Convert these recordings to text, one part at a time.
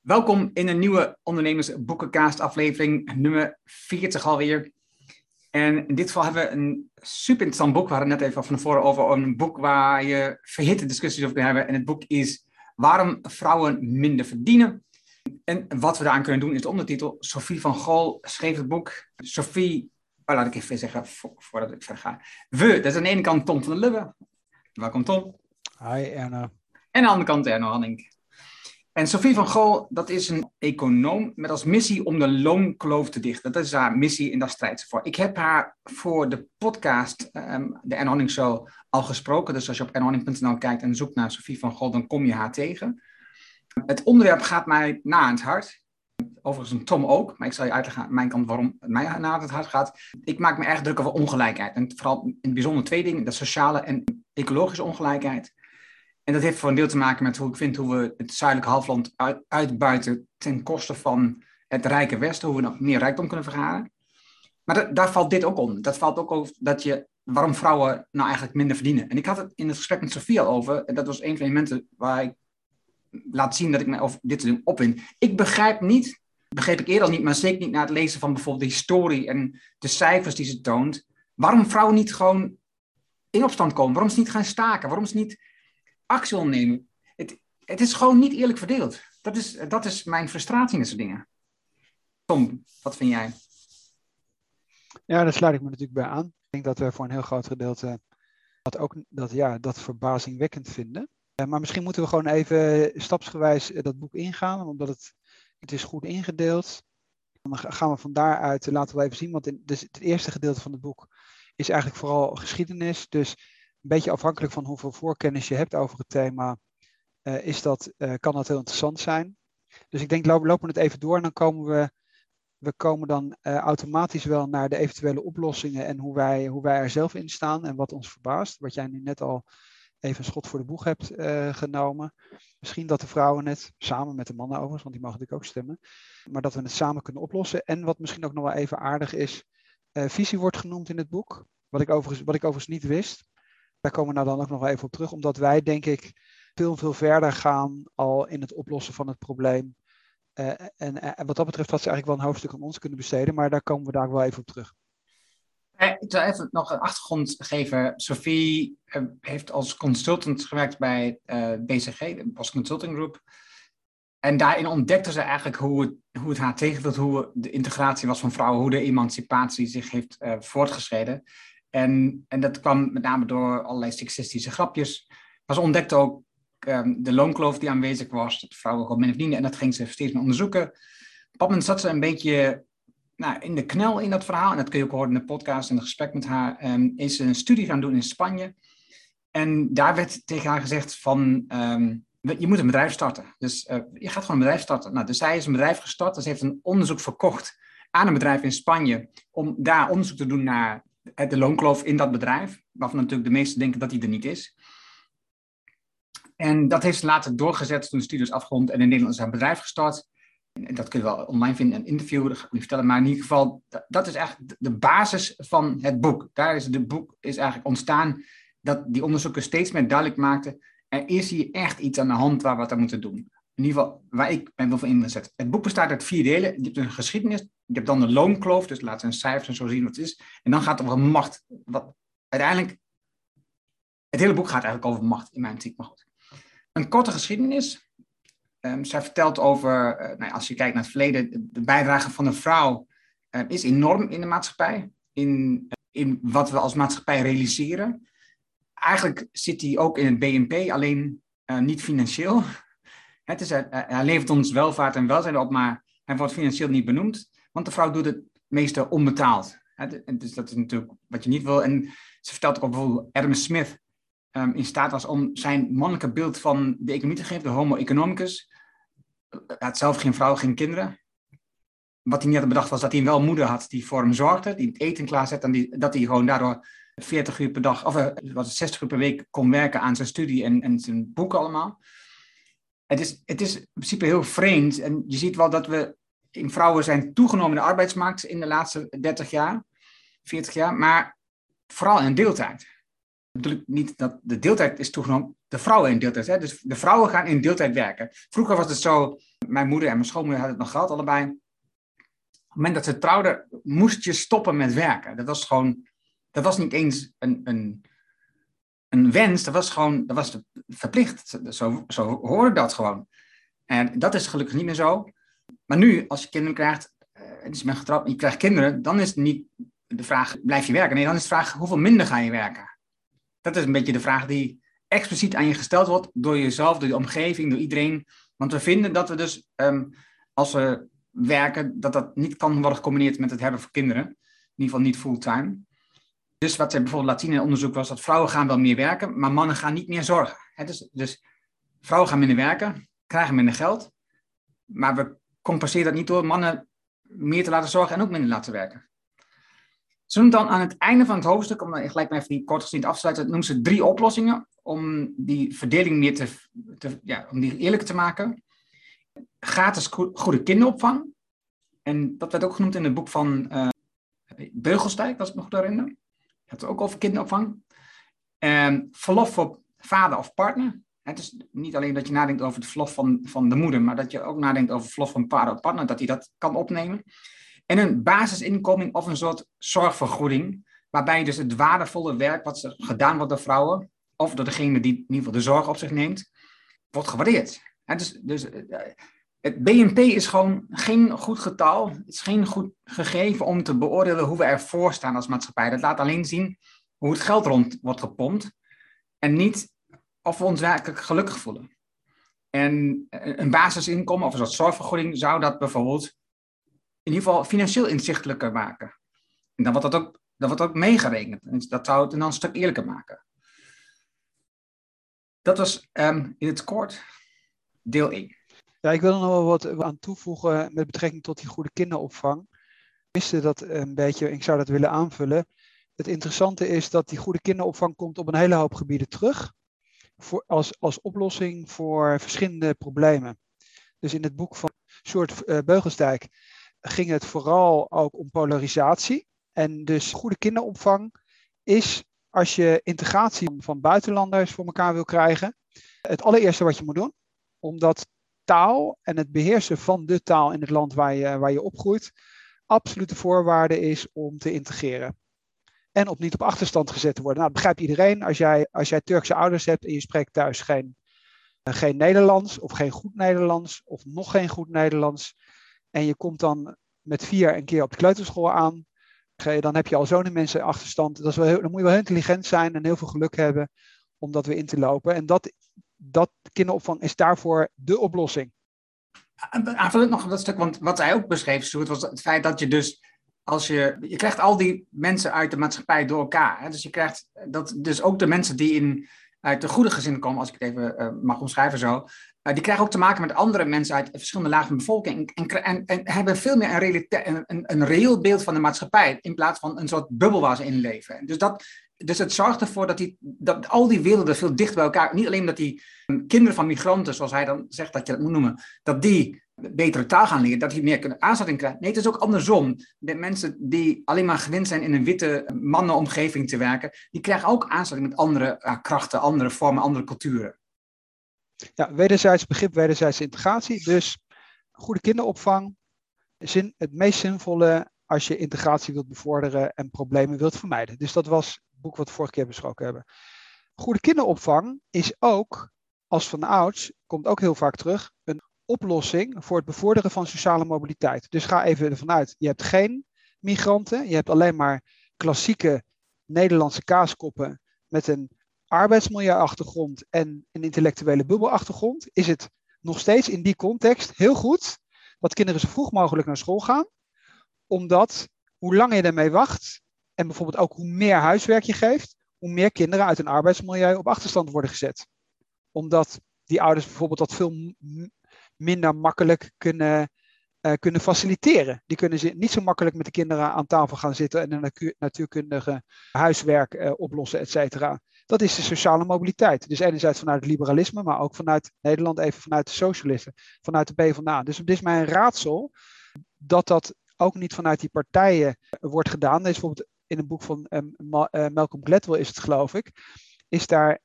Welkom in een nieuwe Ondernemers aflevering, nummer 40 alweer. En in dit geval hebben we een super interessant boek. We hadden net even van tevoren over een boek waar je verhitte discussies over kunt hebben. En het boek is Waarom vrouwen minder verdienen. En wat we daaraan kunnen doen is de ondertitel. Sophie van Gol schreef het boek. Sophie, oh, laat ik even zeggen voordat ik verder ga. We, dat is aan de ene kant Tom van der Lubbe. Welkom Tom. Hi Erna. En aan de andere kant Erno Hanning. En Sophie van Gol, dat is een econoom met als missie om de loonkloof te dichten. Dat is haar missie en daar strijdt ze voor. Ik heb haar voor de podcast, um, de Anne Show, al gesproken. Dus als je op annehanning.nl kijkt en zoekt naar Sophie van Gol, dan kom je haar tegen. Het onderwerp gaat mij na aan het hart. Overigens een Tom ook, maar ik zal je uitleggen aan mijn kant waarom het mij na het hart gaat. Ik maak me erg druk over ongelijkheid. En vooral in het bijzonder twee dingen, de sociale en ecologische ongelijkheid. En dat heeft voor een deel te maken met hoe ik vind hoe we het zuidelijke halfland uitbuiten ten koste van het rijke Westen, hoe we nog meer rijkdom kunnen vergaren. Maar daar valt dit ook om. Dat valt ook over dat je, waarom vrouwen nou eigenlijk minder verdienen. En ik had het in het gesprek met Sofia over, en dat was een van de momenten waar ik laat zien dat ik mij over dit te opwin. Ik begrijp niet, begreep ik eerder niet, maar zeker niet na het lezen van bijvoorbeeld de historie en de cijfers die ze toont, waarom vrouwen niet gewoon in opstand komen, waarom ze niet gaan staken, waarom ze niet actie ondernemen. Het, het is gewoon niet eerlijk verdeeld. Dat is, dat is mijn frustratie in deze dingen. Tom, wat vind jij? Ja, daar sluit ik me natuurlijk bij aan. Ik denk dat we voor een heel groot gedeelte dat ook dat, ja, dat verbazingwekkend vinden. Eh, maar misschien moeten we gewoon even stapsgewijs eh, dat boek ingaan, omdat het, het is goed ingedeeld. Dan gaan we van daaruit, eh, laten we even zien, want in, dus het eerste gedeelte van het boek is eigenlijk vooral geschiedenis. Dus een beetje afhankelijk van hoeveel voorkennis je hebt over het thema, uh, is dat, uh, kan dat heel interessant zijn. Dus ik denk, lopen, lopen het even door en dan komen we, we komen dan uh, automatisch wel naar de eventuele oplossingen en hoe wij, hoe wij er zelf in staan en wat ons verbaast. Wat jij nu net al even een schot voor de boeg hebt genomen. Misschien dat de vrouwen het, samen met de mannen overigens, want die mogen natuurlijk ook stemmen, maar dat we het samen kunnen oplossen. En wat misschien ook nog wel even aardig is, visie wordt genoemd in het boek. Wat ik wat ik overigens niet wist. Daar komen we nou dan ook nog even op terug, omdat wij denk ik veel, veel verder gaan al in het oplossen van het probleem. Uh, en, en, wat dat betreft had ze eigenlijk wel een hoofdstuk aan ons kunnen besteden, maar daar komen we daar wel even op terug. Eh, ik zal even nog een achtergrond geven. Sophie uh, heeft als consultant gewerkt bij uh, BCG, de Bos Consulting Group. En daarin ontdekte ze eigenlijk hoe het, hoe het haar hoe de integratie was van vrouwen, hoe de emancipatie zich heeft voortgeschreden. En, en dat kwam met name door allerlei seksistische grapjes. Ze ontdekte ook um, de loonkloof die aanwezig was, dat vrouwen gewoon minder verdienen. En dat ging ze steeds meer onderzoeken. Op een moment zat ze een beetje nou, in de knel in dat verhaal. En dat kun je ook horen in de podcast en het gesprek met haar. Um, is ze een studie gaan doen in Spanje. En daar werd tegen haar gezegd van... Um, je moet een bedrijf starten. Dus uh, je gaat gewoon een bedrijf starten. Nou, dus zij is een bedrijf gestart. Dus heeft een onderzoek verkocht aan een bedrijf in Spanje. Om daar onderzoek te doen naar de loonkloof in dat bedrijf, waarvan natuurlijk de meesten denken dat die er niet is. En dat heeft ze later doorgezet toen de studie is afgerond en in Nederland is bedrijf gestart. En dat kun je wel online vinden, een interview, dat ga ik niet vertellen. Maar in ieder geval, dat is eigenlijk de basis van het boek. Daar is het boek is eigenlijk ontstaan dat die onderzoekers steeds meer duidelijk maakten. Er is hier echt iets aan de hand waar we wat aan moeten doen. In ieder geval, waar ik ben wel van ingezet. Het boek bestaat uit vier delen. Je hebt een geschiedenis, je hebt dan de loonkloof, dus laten we een cijfers en zo zien wat het is. En dan gaat het over macht. Wat uiteindelijk, het hele boek gaat eigenlijk over macht in mijn optiek, maar goed. Een korte geschiedenis. Um, zij vertelt over, uh, nou, als je kijkt naar het verleden, de bijdrage van de vrouw uh, is enorm in de maatschappij. In, in wat we als maatschappij realiseren. Eigenlijk zit die ook in het BNP, alleen uh, niet financieel. Het is, hij levert ons welvaart en welzijn op, maar hij wordt financieel niet benoemd. Want de vrouw doet het meeste onbetaald. Dus dat is natuurlijk wat je niet wil. En ze vertelt ook bijvoorbeeld Adam Smith um, in staat was om zijn mannelijke beeld van de economie te geven, de homo economicus. Hij had zelf geen vrouw, geen kinderen. Wat hij niet had bedacht was dat hij wel moeder had die voor hem zorgde, die het eten klaarzette en die, dat hij gewoon daardoor 40 uur per dag, of was 60 uur per week kon werken aan zijn studie en, en zijn boeken allemaal. Het is, het is in principe heel vreemd en je ziet wel dat we in vrouwen zijn toegenomen in de arbeidsmarkt in de laatste 30 jaar, 40 jaar, maar vooral in deeltijd. ik niet dat de deeltijd is toegenomen, de vrouwen in deeltijd. Hè? Dus de vrouwen gaan in deeltijd werken. Vroeger was het zo, mijn moeder en mijn schoonmoeder hadden het nog gehad, allebei. Op het moment dat ze trouwden, moest je stoppen met werken. Dat was gewoon, dat was niet eens een, een, een wens, dat was gewoon, dat was verplicht. Zo, zo hoorde dat gewoon. En dat is gelukkig niet meer zo. Maar nu, als je kinderen krijgt, en je bent getrouwd en je krijgt kinderen, dan is het niet de vraag, blijf je werken? Nee, dan is de vraag, hoeveel minder ga je werken? Dat is een beetje de vraag die expliciet aan je gesteld wordt door jezelf, door de omgeving, door iedereen. Want we vinden dat we dus, ehm, als we werken, dat dat niet kan worden gecombineerd met het hebben van kinderen. In ieder geval niet fulltime. Dus wat ze bijvoorbeeld laat zien in onderzoek was dat vrouwen gaan wel meer werken, maar mannen gaan niet meer zorgen. dus, dus vrouwen gaan minder werken, krijgen minder geld, maar we compenseren dat niet door mannen meer te laten zorgen en ook minder laten werken. Ze noemen dan aan het einde van het hoofdstuk, om dan gelijk maar even die kort gezien af te sluiten, noemen ze drie oplossingen om die verdeling meer te, te ja, om die eerlijker te maken. Gratis goede kinderopvang. En dat werd ook genoemd in het boek van uh, Beugelsdijk, als ik nog herinner. Het ook over kinderopvang. En verlof voor vader of partner. Het is niet alleen dat je nadenkt over het verlof van, van de moeder, maar dat je ook nadenkt over het verlof van vader of partner, dat hij dat kan opnemen. En een basisinkomen of een soort zorgvergoeding, waarbij dus het waardevolle werk wat gedaan wordt door vrouwen, of door degene die in ieder geval de zorg op zich neemt, wordt gewaardeerd. dus, dus eh, het BNP is gewoon geen goed getal. Het is geen goed gegeven om te beoordelen hoe we ervoor staan als maatschappij. Dat laat alleen zien hoe het geld rond wordt gepompt. En niet of we ons werkelijk gelukkig voelen. En een basisinkomen of een soort zorgvergoeding zou dat bijvoorbeeld in ieder geval financieel inzichtelijker maken. En dan wordt dat ook, dan wordt ook meegerekend. En dat zou het dan een stuk eerlijker maken. Dat was um, in het kort deel 1. Ja, ik wil er nog wel wat aan toevoegen met betrekking tot die goede kinderopvang. Ik wist dat een beetje, ik zou dat willen aanvullen. Het interessante is dat die goede kinderopvang komt op een hele hoop gebieden terug. Voor, als, als oplossing voor verschillende problemen. Dus in het boek van Sjoerd uh, Beugelsdijk ging het vooral ook om polarisatie. En dus goede kinderopvang is als je integratie van buitenlanders voor elkaar wil krijgen, het allereerste wat je moet doen. Omdat taal en het beheersen van de taal in het land waar je, waar je opgroeit, absolute voorwaarde is om te integreren. En op niet op achterstand gezet te worden. Nou, begrijpt iedereen. Als jij, als jij Turkse ouders hebt en je spreekt thuis geen, geen Nederlands of geen goed Nederlands of nog geen goed Nederlands, en je komt dan met vier een keer op de kleuterschool aan, dan heb je al zo'n mensen achterstand. Dat is wel heel, dan moet je wel heel intelligent zijn en heel veel geluk hebben om dat weer in te lopen. En dat, dat kinderopvang is daarvoor de oplossing. Aanvullend nog dat stuk, want wat hij ook beschreef, Stuart, was het feit dat je dus als je, je krijgt al die mensen uit de maatschappij door elkaar. Hè? Dus je krijgt dat, dus ook de mensen die in, uit de goede gezinnen komen, als ik het even uh, mag omschrijven zo, uh, die krijgen ook te maken met andere mensen uit verschillende lagen van de bevolking. En, en, en, hebben veel meer een, realite- een, een, reëel beeld van de maatschappij. In plaats van een soort bubbel waar ze in leven. Dus, dat, dus het zorgt ervoor dat, die, dat al die werelden veel dichter bij elkaar. Niet alleen dat die kinderen van migranten, zoals hij dan zegt dat je dat moet noemen. Dat die betere taal gaan leren, dat die meer kunnen aanzetting krijgen. Nee, het is ook andersom. De mensen die alleen maar gewend zijn in een witte mannenomgeving te werken, die krijgen ook aanzetting met andere krachten, andere vormen, andere culturen. Ja, wederzijds begrip, wederzijds integratie. Dus goede kinderopvang, zin, het meest zinvolle als je integratie wilt bevorderen en problemen wilt vermijden. Dus dat was boek wat we vorige keer besproken hebben. Goede kinderopvang is ook, als van ouds, komt ook heel vaak terug, een oplossing voor het bevorderen van sociale mobiliteit. Dus ga even ervan uit, je hebt geen migranten, je hebt alleen maar klassieke Nederlandse kaaskoppen met een arbeidsmilieuachtergrond en een intellectuele bubbelachtergrond, is het nog steeds in die context heel goed dat kinderen zo vroeg mogelijk naar school gaan. Omdat hoe langer je ermee wacht en bijvoorbeeld ook hoe meer huiswerk je geeft, hoe meer kinderen uit een arbeidsmilieu op achterstand worden gezet. Omdat die ouders bijvoorbeeld dat veel minder makkelijk kunnen, uh, kunnen faciliteren. Die kunnen niet zo makkelijk met de kinderen aan tafel gaan zitten en een natuurkundige huiswerk uh, oplossen, et cetera. Dat is de sociale mobiliteit. Dus enerzijds vanuit het liberalisme, maar ook vanuit Nederland, even vanuit de socialisten, vanuit de PvdA. Dus het is mij een raadsel dat dat ook niet vanuit die partijen wordt gedaan. Er is bijvoorbeeld in een boek van um, Malcolm Gladwell is het geloof ik, is daar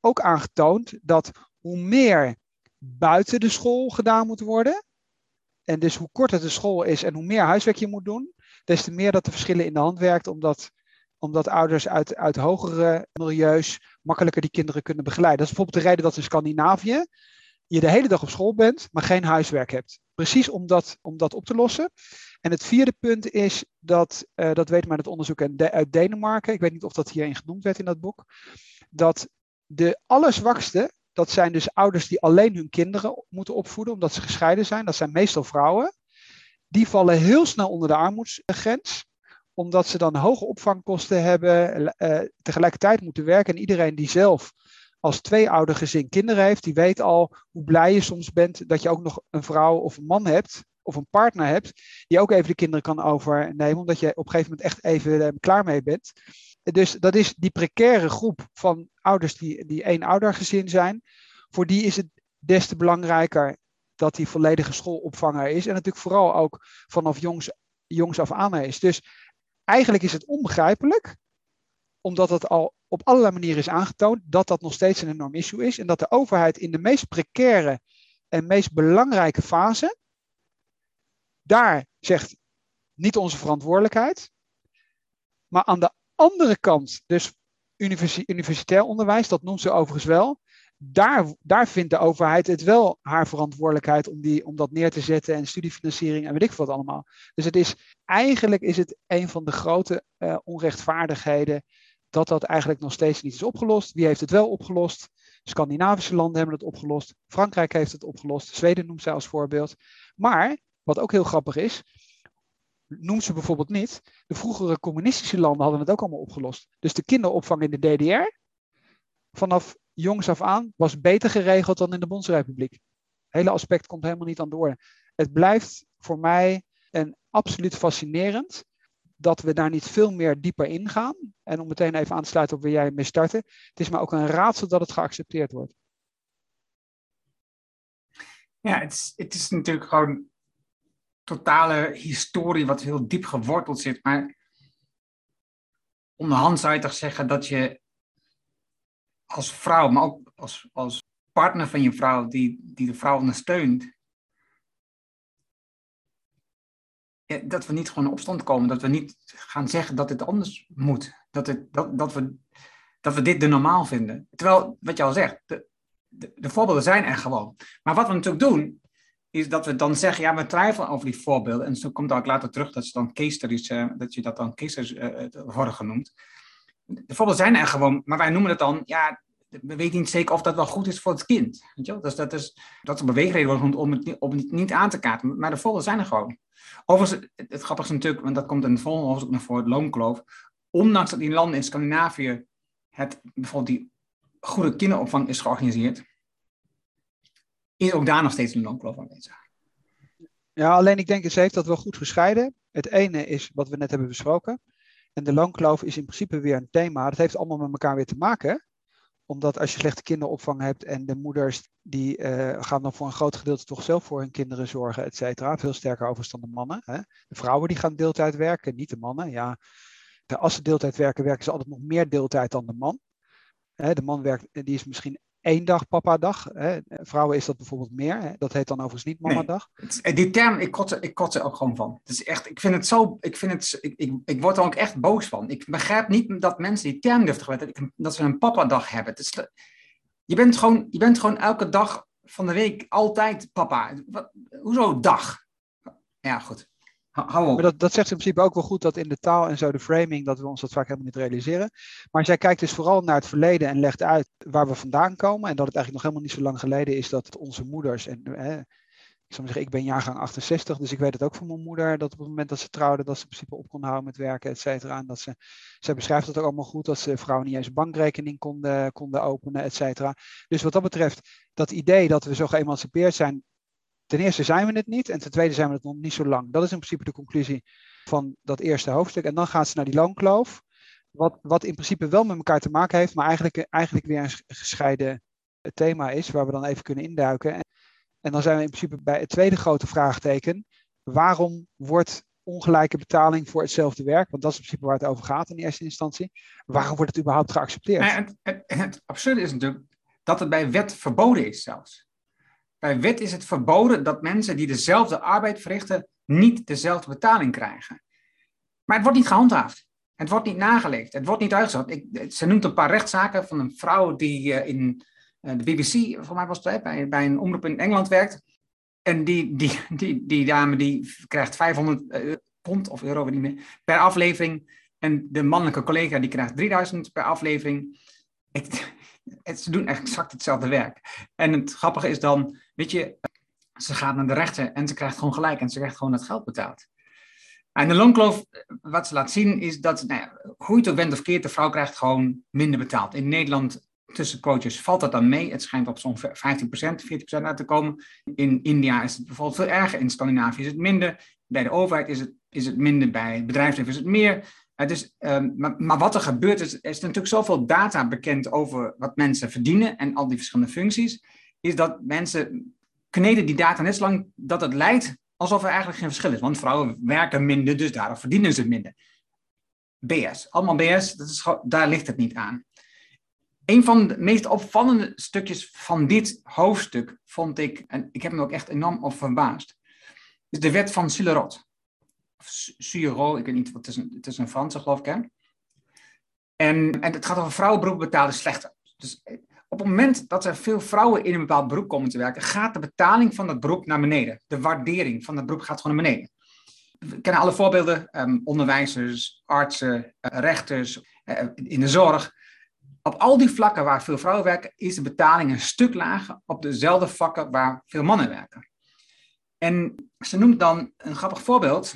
ook aangetoond dat hoe meer buiten de school gedaan moet worden, en dus hoe korter de school is en hoe meer huiswerk je moet doen, des te meer dat de verschillen in de hand werkt, omdat, omdat ouders uit, uit hogere milieus makkelijker die kinderen kunnen begeleiden. Dat is bijvoorbeeld de reden dat in Scandinavië je de hele dag op school bent, maar geen huiswerk hebt. Precies om dat, om dat op te lossen. En het vierde punt is dat, uh, dat weet men uit onderzoek uit Denemarken, ik weet niet of dat hierin genoemd werd in dat boek, dat de allerzwakste, dat zijn dus ouders die alleen hun kinderen moeten opvoeden omdat ze gescheiden zijn, dat zijn meestal vrouwen, die vallen heel snel onder de armoedsgrens omdat ze dan hoge opvangkosten hebben, uh, tegelijkertijd moeten werken. En iedereen die zelf als tweeoudergezin kinderen heeft, die weet al hoe blij je soms bent dat je ook nog een vrouw of een man hebt, of een partner hebt, die ook even de kinderen kan overnemen, omdat je op een gegeven moment echt even uh, klaar mee bent. Dus dat is die precaire groep van ouders die, die één oudergezin zijn. Voor die is het des te belangrijker dat die volledige schoolopvanger is. En natuurlijk vooral ook vanaf jongs, jongs af aan is. Dus eigenlijk is het onbegrijpelijk, omdat het al op allerlei manieren is aangetoond, dat dat nog steeds een enorm issue is. En dat de overheid in de meest precaire en meest belangrijke fase, daar zegt niet onze verantwoordelijkheid. Maar aan de andere kant, dus universitair onderwijs, dat noemt ze overigens wel, daar, daar vindt de overheid het wel haar verantwoordelijkheid om, die, om dat neer te zetten en studiefinanciering en weet ik wat allemaal. Dus het is, eigenlijk is het een van de grote uh, onrechtvaardigheden dat dat eigenlijk nog steeds niet is opgelost. Wie heeft het wel opgelost? Scandinavische landen hebben het opgelost. Frankrijk heeft het opgelost. Zweden noemt ze als voorbeeld. Maar, wat ook heel grappig is, noemt ze bijvoorbeeld niet, de vroegere communistische landen hadden het ook allemaal opgelost. Dus de kinderopvang in de DDR, vanaf jongs af aan, was beter geregeld dan in de Bondsrepubliek. Het hele aspect komt helemaal niet aan de orde. Het blijft voor mij een absoluut fascinerend dat we daar niet veel meer dieper ingaan. En om meteen even aan te sluiten op waar jij mee startte. Het is maar ook een raadsel dat het geaccepteerd wordt. Ja, het is, het is natuurlijk gewoon totale historie wat heel diep geworteld zit. Maar onderhand zou je toch zeggen dat je als vrouw, maar ook als, als partner van je vrouw, die, die de vrouw ondersteunt, dat we niet gewoon in opstand komen. Dat we niet gaan zeggen dat het anders moet. Dat, het, dat, dat, we, dat we dit de normaal vinden. Terwijl, wat je al zegt, de, de, de voorbeelden zijn er gewoon. Maar wat we natuurlijk doen, is dat we dan zeggen, ja, we twijfelen over die voorbeelden. En zo komt ook later terug dat, ze dan case studies, uh, dat je dat dan case studies uh, worden genoemd. De voorbeelden zijn er gewoon, maar wij noemen het dan, ja, we weten niet zeker of dat wel goed is voor het kind. Weet je? Dus dat is, dat is een beweegreden om het, om het niet aan te kaarten. Maar de voorbeelden zijn er gewoon. Overigens, het, het grappige is natuurlijk, want dat komt in het volgende hoofdstuk naar voren, het loonkloof. Ondanks dat die landen in Scandinavië het, bijvoorbeeld die goede kinderopvang is georganiseerd, is ook daar nog steeds een loonkloof aanwezig. Ja, alleen ik denk, ze heeft dat wel goed gescheiden. Het ene is wat we net hebben besproken. En de loonkloof is in principe weer een thema. Dat heeft allemaal met elkaar weer te maken. Omdat als je slechte kinderopvang hebt en de moeders die uh, gaan dan voor een groot gedeelte toch zelf voor hun kinderen zorgen, et cetera. Veel sterker overigens dan de mannen. Hè. De vrouwen die gaan deeltijd werken, niet de mannen. Ja, als ze deeltijd werken, werken ze altijd nog meer deeltijd dan de man. De man werkt, die is misschien één dag papa-dag. Vrouwen is dat bijvoorbeeld meer. Hè? Dat heet dan overigens niet mama-dag. Nee, die term, ik kot, ik kot er ook gewoon van. Het is echt, ik vind het zo, ik, vind het, ik, ik, ik word er ook echt boos van. Ik begrijp niet dat mensen die term durven gebruiken, dat ze een papa-dag hebben. Het is, je, bent gewoon, je bent gewoon elke dag van de week altijd papa. Wat, hoezo dag? Ja, goed. Maar dat, dat zegt in principe ook wel goed dat in de taal en zo de framing, dat we ons dat vaak helemaal niet realiseren. Maar zij kijkt dus vooral naar het verleden en legt uit waar we vandaan komen. En dat het eigenlijk nog helemaal niet zo lang geleden is dat onze moeders, en hè, ik zou zeggen, ik ben jaargang 68, dus ik weet het ook van mijn moeder, dat op het moment dat ze trouwde, dat ze in principe op kon houden met werken, et cetera. En dat ze, zij beschrijft het ook allemaal goed, dat ze vrouwen niet eens een bankrekening konden, konden openen, et cetera. Dus wat dat betreft, dat idee dat we zo geëmancipeerd zijn, ten eerste zijn we het niet en ten tweede zijn we het nog niet zo lang. Dat is in principe de conclusie van dat eerste hoofdstuk. En dan gaat ze naar die loonkloof, wat, wat in principe wel met elkaar te maken heeft, maar eigenlijk, eigenlijk weer een gescheiden thema is, waar we dan even kunnen induiken. En, dan zijn we in principe bij het tweede grote vraagteken. Waarom wordt ongelijke betaling voor hetzelfde werk, want dat is in principe waar het over gaat in eerste instantie. Waarom wordt het überhaupt geaccepteerd? Het, het, het absurde is natuurlijk dat het bij wet verboden is zelfs. Bij wet is het verboden dat mensen die dezelfde arbeid verrichten niet dezelfde betaling krijgen. Maar het wordt niet gehandhaafd. Het wordt niet nageleefd. Het wordt niet uitgezet. Ik, ze noemt een paar rechtszaken van een vrouw die uh, in uh, de BBC, voor mij was het bij, bij een omroep in Engeland werkt. En die, die, die, dame die krijgt 500 uh, pond of euro, niet meer, per aflevering. En de mannelijke collega die krijgt 3000 per aflevering. Het, ze doen exact hetzelfde werk. En het grappige is dan, weet je, ze gaat naar de rechter en ze krijgt gewoon gelijk en ze krijgt gewoon het geld betaald. En de loonkloof, wat ze laat zien, is dat, nou ja, hoe het ook bent of keert, de vrouw krijgt gewoon minder betaald. In Nederland, tussen coaches, valt dat dan mee. Het schijnt op zo'n 15%, 40% uit te komen. In India is het bijvoorbeeld veel erger. In Scandinavië is het minder. Bij de overheid is het, is het minder. Bij bedrijfsleven is het meer. Het is, um, maar, maar, wat er gebeurt, is, er is natuurlijk zoveel data bekend over wat mensen verdienen en al die verschillende functies, is dat mensen kneden die data net zo lang dat het leidt alsof er eigenlijk geen verschil is. Want vrouwen werken minder, dus daarom verdienen ze minder. BS, allemaal BS, dat is, daar ligt het niet aan. Een van de meest opvallende stukjes van dit hoofdstuk vond ik, en ik heb me ook echt enorm op verbaasd, is de wet van Sulerot. Suro, ik weet niet, wat het is een, het is een Franse geloof ik hè. En, en het gaat over vrouwenberoepen betalen slechter. Dus op het moment dat er veel vrouwen in een bepaald beroep komen te werken, gaat de betaling van dat beroep naar beneden. De waardering van dat beroep gaat gewoon naar beneden. We kennen alle voorbeelden, um, onderwijzers, artsen, uh, rechters, uh, in de zorg. Op al die vlakken waar veel vrouwen werken, is de betaling een stuk lager op dezelfde vakken waar veel mannen werken. En ze noemt dan een grappig voorbeeld.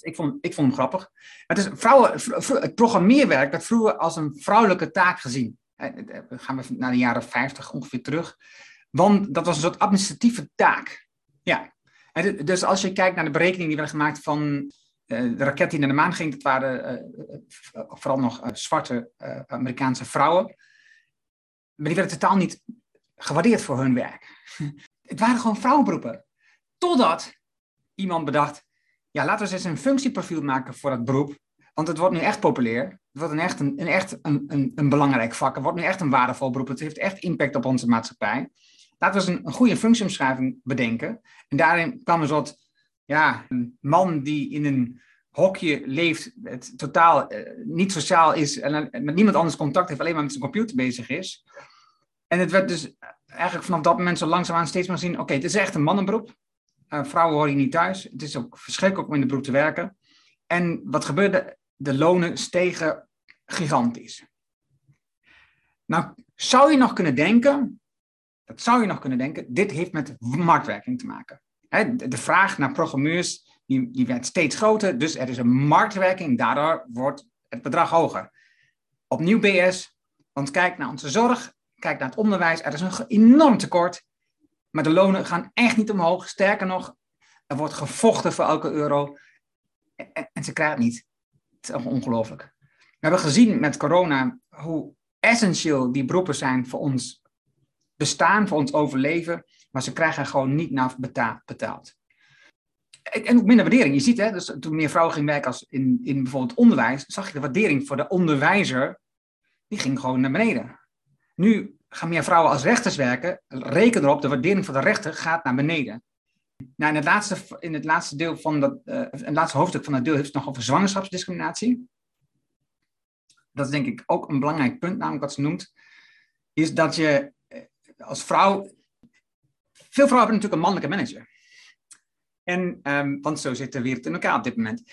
Ik vond, ik vond hem grappig. Het, is vrouwen, het programmeerwerk werd vroeger als een vrouwelijke taak gezien. Dan gaan we naar de jaren 50 ongeveer terug. Want dat was een soort administratieve taak. Ja. dus als je kijkt naar de berekeningen die werden gemaakt van de raket die naar de maan ging, dat waren vooral nog zwarte Amerikaanse vrouwen. Maar die werden totaal niet gewaardeerd voor hun werk. Het waren gewoon vrouwenberoepen. Totdat iemand bedacht, ja, laten we eens een functieprofiel maken voor dat beroep. Want het wordt nu echt populair. Het wordt een echt, een, echt een, een, belangrijk vak. Het wordt nu echt een waardevol beroep. Het heeft echt impact op onze maatschappij. Laten we eens een, goede functieomschrijving bedenken. En daarin kwam een soort ja, een man die in een hokje leeft, het totaal uh, niet sociaal is en met niemand anders contact heeft, alleen maar met zijn computer bezig is. En het werd dus eigenlijk vanaf dat moment zo langzaamaan steeds maar zien, oké, het is echt een mannenberoep. Uh, vrouwen horen hier niet thuis. Het is ook verschrikkelijk om in de beroep te werken. En wat gebeurde? De lonen stegen gigantisch. Nou, zou je nog kunnen denken, dat zou je nog kunnen denken, dit heeft met marktwerking te maken. de vraag naar programmeurs die, werd steeds groter, dus er is een marktwerking, daardoor wordt het bedrag hoger. Opnieuw BS, want kijk naar onze zorg, kijk naar het onderwijs, er is een enorm tekort, maar de lonen gaan echt niet omhoog. Sterker nog, er wordt gevochten voor elke euro en, en ze krijgen het niet. Is ongelooflijk. We hebben gezien met corona hoe essentieel die beroepen zijn voor ons bestaan, voor ons overleven, maar ze krijgen gewoon niet naar betaald. En ook minder waardering. Je ziet, hè, dus toen meer vrouwen gingen werken als in, in bijvoorbeeld onderwijs, zag je de waardering voor de onderwijzer, die ging gewoon naar beneden. Nu gaan meer vrouwen als rechters werken, reken erop, de waardering voor de rechter gaat naar beneden. Nou, in, het laatste, in het laatste deel van dat, uh, het laatste hoofdstuk van het deel heeft het nog over zwangerschapsdiscriminatie. Dat is denk ik ook een belangrijk punt, namelijk wat ze noemt, is dat je eh, als vrouw, veel vrouwen hebben natuurlijk een mannelijke manager. En, um, want zo zit de wereld in elkaar op dit moment.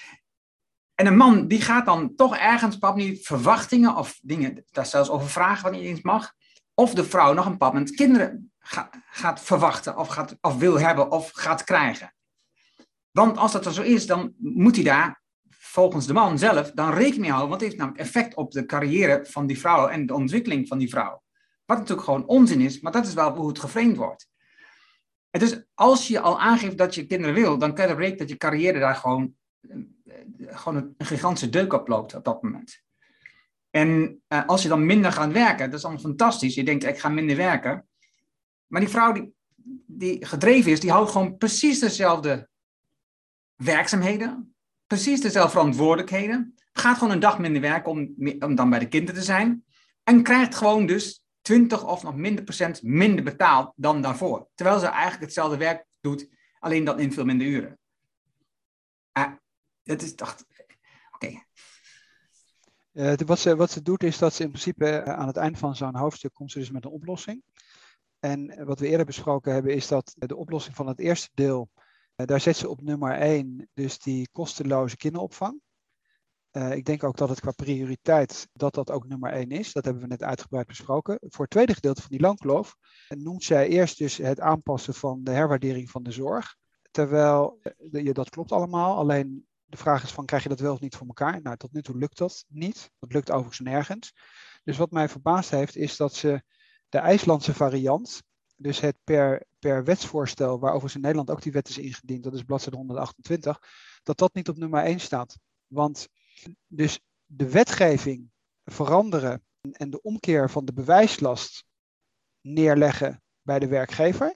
En een man die gaat dan toch ergens pap niet verwachtingen of dingen, daar zelfs over vragen wat niet eens mag. Of de vrouw nog een pap met kinderen ga, gaat verwachten of, gaat, of wil hebben of gaat krijgen. Want als dat er zo is, dan moet hij daar volgens de man zelf dan rekening mee houden. Want het heeft namelijk effect op de carrière van die vrouw en de ontwikkeling van die vrouw. Wat natuurlijk gewoon onzin is, maar dat is wel hoe het geframed wordt. En dus als je al aangeeft dat je kinderen wil, dan kan je rekenen dat je carrière daar gewoon, eh, gewoon een gigantische deuk op loopt op dat moment. En uh, als je dan minder gaat werken, dat is allemaal fantastisch. Je denkt, ik ga minder werken. Maar die vrouw die, die gedreven is, die houdt gewoon precies dezelfde werkzaamheden, precies dezelfde verantwoordelijkheden, gaat gewoon een dag minder werken om, om dan bij de kinderen te zijn en krijgt gewoon dus 20 of nog minder procent minder betaald dan daarvoor. Terwijl ze eigenlijk hetzelfde werk doet, alleen dan in veel minder uren. Uh, dat is toch. Oké. Uh, wat, ze, wat ze doet is dat ze in principe uh, aan het eind van zo'n hoofdstuk komt ze dus met een oplossing. En wat we eerder besproken hebben is dat de oplossing van het eerste deel, uh, daar zet ze op nummer 1, dus die kosteloze kinderopvang. Uh, ik denk ook dat het qua prioriteit dat dat ook nummer 1 is. Dat hebben we net uitgebreid besproken. Voor het tweede gedeelte van die loonkloof noemt zij eerst dus het aanpassen van de herwaardering van de zorg. Terwijl, uh, dat klopt allemaal, alleen de vraag is van krijg je dat wel of niet voor elkaar? Nou, tot nu toe lukt dat niet. Dat lukt overigens nergens. Dus wat mij verbaasd heeft is dat ze de IJslandse variant, dus het per, per wetsvoorstel, waar overigens in Nederland ook die wet is ingediend, dat is bladzijde 128, dat dat niet op nummer 1 staat. Want dus de wetgeving veranderen en de omkeer van de bewijslast neerleggen bij de werkgever.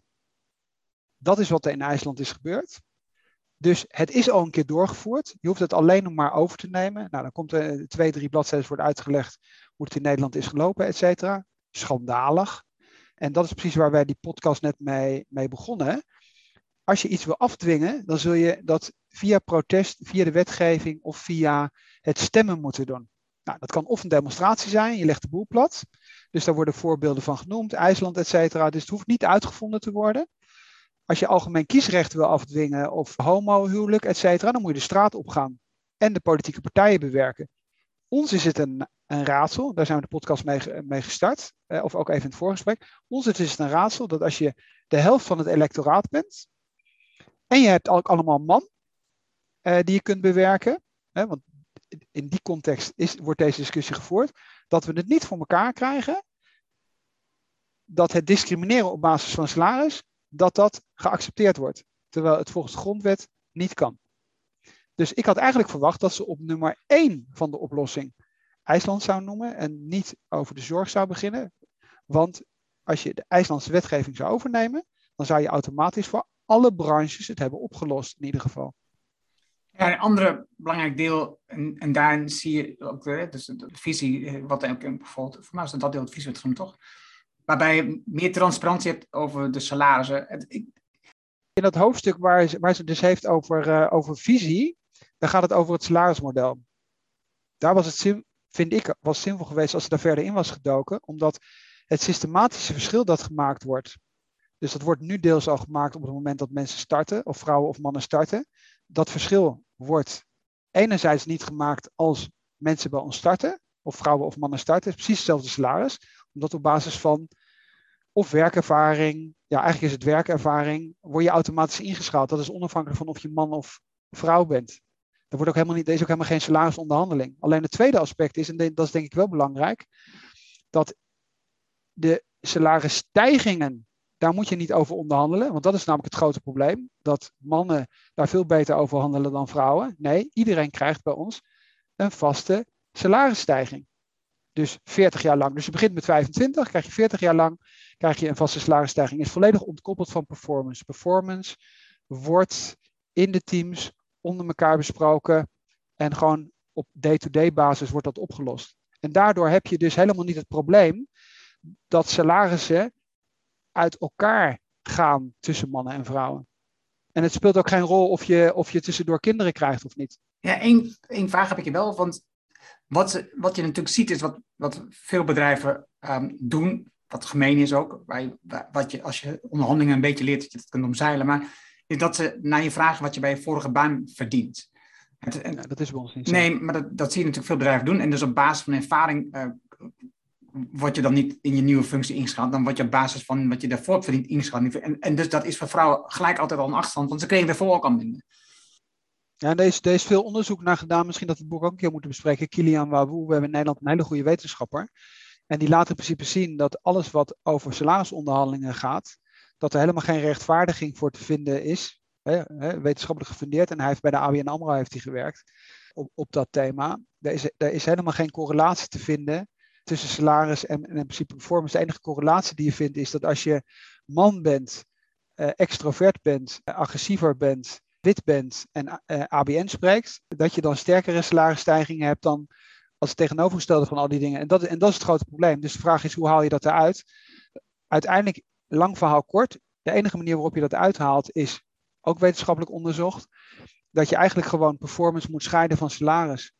Dat is wat er in IJsland is gebeurd. Dus het is al een keer doorgevoerd. Je hoeft het alleen nog maar over te nemen. Nou, dan komt er twee, drie bladzijden wordt uitgelegd hoe het in Nederland is gelopen, et cetera. Schandalig. En dat is precies waar wij die podcast net mee, mee begonnen als je iets wil afdwingen, dan zul je dat via protest, via de wetgeving of via het stemmen moeten doen. Nou, dat kan of een demonstratie zijn, je legt de boel plat. Dus daar worden voorbeelden van genoemd, IJsland, et cetera. Dus het hoeft niet uitgevonden te worden. Als je algemeen kiesrecht wil afdwingen of homohuwelijk, et cetera, dan moet je de straat opgaan en de politieke partijen bewerken. Ons is het een, een raadsel, daar zijn we de podcast mee, mee gestart, eh, of ook even in het voorgesprek. Ons is het een raadsel dat als je de helft van het electoraat bent, en je hebt ook allemaal man uh, die je kunt bewerken. Hè, want in die context is, wordt deze discussie gevoerd. Dat we het niet voor elkaar krijgen. Dat het discrimineren op basis van salaris, dat dat geaccepteerd wordt. Terwijl het volgens de grondwet niet kan. Dus ik had eigenlijk verwacht dat ze op nummer 1 van de oplossing IJsland zou noemen en niet over de zorg zou beginnen. Want als je de IJslandse wetgeving zou overnemen, dan zou je automatisch voor alle branches het hebben opgelost in ieder geval. Ja, een ander belangrijk deel, en, en daarin zie je ook weer, dus de, visie, eh, wat ook bijvoorbeeld, voor mij is dat deel het visie genoemd, toch? Waarbij je meer transparantie hebt over de salarissen. In dat hoofdstuk waar ze, waar ze dus heeft over, uh, over visie, dan gaat het over het salarismodel. Daar was het, vind ik, was zinvol geweest als ze daar verder in was gedoken, omdat het systematische verschil dat gemaakt wordt dus dat wordt nu deels al gemaakt op het moment dat mensen starten, of vrouwen of mannen starten. Dat verschil wordt enerzijds niet gemaakt als mensen bij ons starten, of vrouwen of mannen starten, is precies hetzelfde salaris, omdat op basis van of werkervaring, ja eigenlijk is het werkervaring, word je automatisch ingeschaald. Dat is onafhankelijk van of je man of vrouw bent. Er, wordt ook helemaal niet, er is ook helemaal geen salarisonderhandeling. Alleen het tweede aspect is, en dat is denk ik wel belangrijk, dat de salarisstijgingen daar moet je niet over onderhandelen, want dat is namelijk het grote probleem. Dat mannen daar veel beter over handelen dan vrouwen. Nee, iedereen krijgt bij ons een vaste salarisstijging. Dus 40 jaar lang. Dus je begint met 25, krijg je 40 jaar lang krijg je een vaste salarisstijging. Is volledig ontkoppeld van performance. Performance wordt in de teams onder elkaar besproken en gewoon op day-to-day basis wordt dat opgelost. En daardoor heb je dus helemaal niet het probleem dat salarissen uit elkaar gaan tussen mannen en vrouwen. En het speelt ook geen rol of je, of je tussendoor kinderen krijgt of niet. Ja, één, één vraag heb ik je wel. Want wat, wat je natuurlijk ziet is wat, wat veel bedrijven um, doen, wat gemeen is ook, wat je, als je onderhandelingen een beetje leert, dat je het kunt omzeilen, maar is dat ze naar je vragen wat je bij je vorige baan verdient. Het, ja, dat is bij ons niet zo. Nee, maar dat, dat zie je natuurlijk veel bedrijven doen. En dus op basis van ervaring uh, word je dan niet in je nieuwe functie ingeschat, dan word je op basis van wat je daarvoor verdient ingeschat. En, en dus dat is voor vrouwen gelijk altijd al een achterstand, want ze kregen daarvoor ook al minder. Ja, er is, er is veel onderzoek naar gedaan. Misschien dat we het boek ook een keer moeten bespreken. Kilian Wawoe, we hebben in Nederland een hele goede wetenschapper. En die laat in principe zien dat alles wat over salarisonderhandelingen gaat, dat er helemaal geen rechtvaardiging voor te vinden is. Hè, wetenschappelijk gefundeerd. En hij heeft bij de ABN AMRO heeft hij gewerkt op, op dat thema. Er is, er is helemaal geen correlatie te vinden tussen salaris en, in principe performance. De enige correlatie die je vindt is dat als je man bent, uh, extrovert bent, uh, agressiever bent wit bent en uh, ABN spreekt, dat je dan sterkere salarisstijgingen hebt dan als tegenovergestelde van al die dingen. En dat, en dat is het grote probleem. Dus de vraag is, hoe haal je dat eruit? Uiteindelijk, lang verhaal kort, de enige manier waarop je dat uithaalt is ook wetenschappelijk onderzocht, dat je eigenlijk gewoon performance moet scheiden van salaris.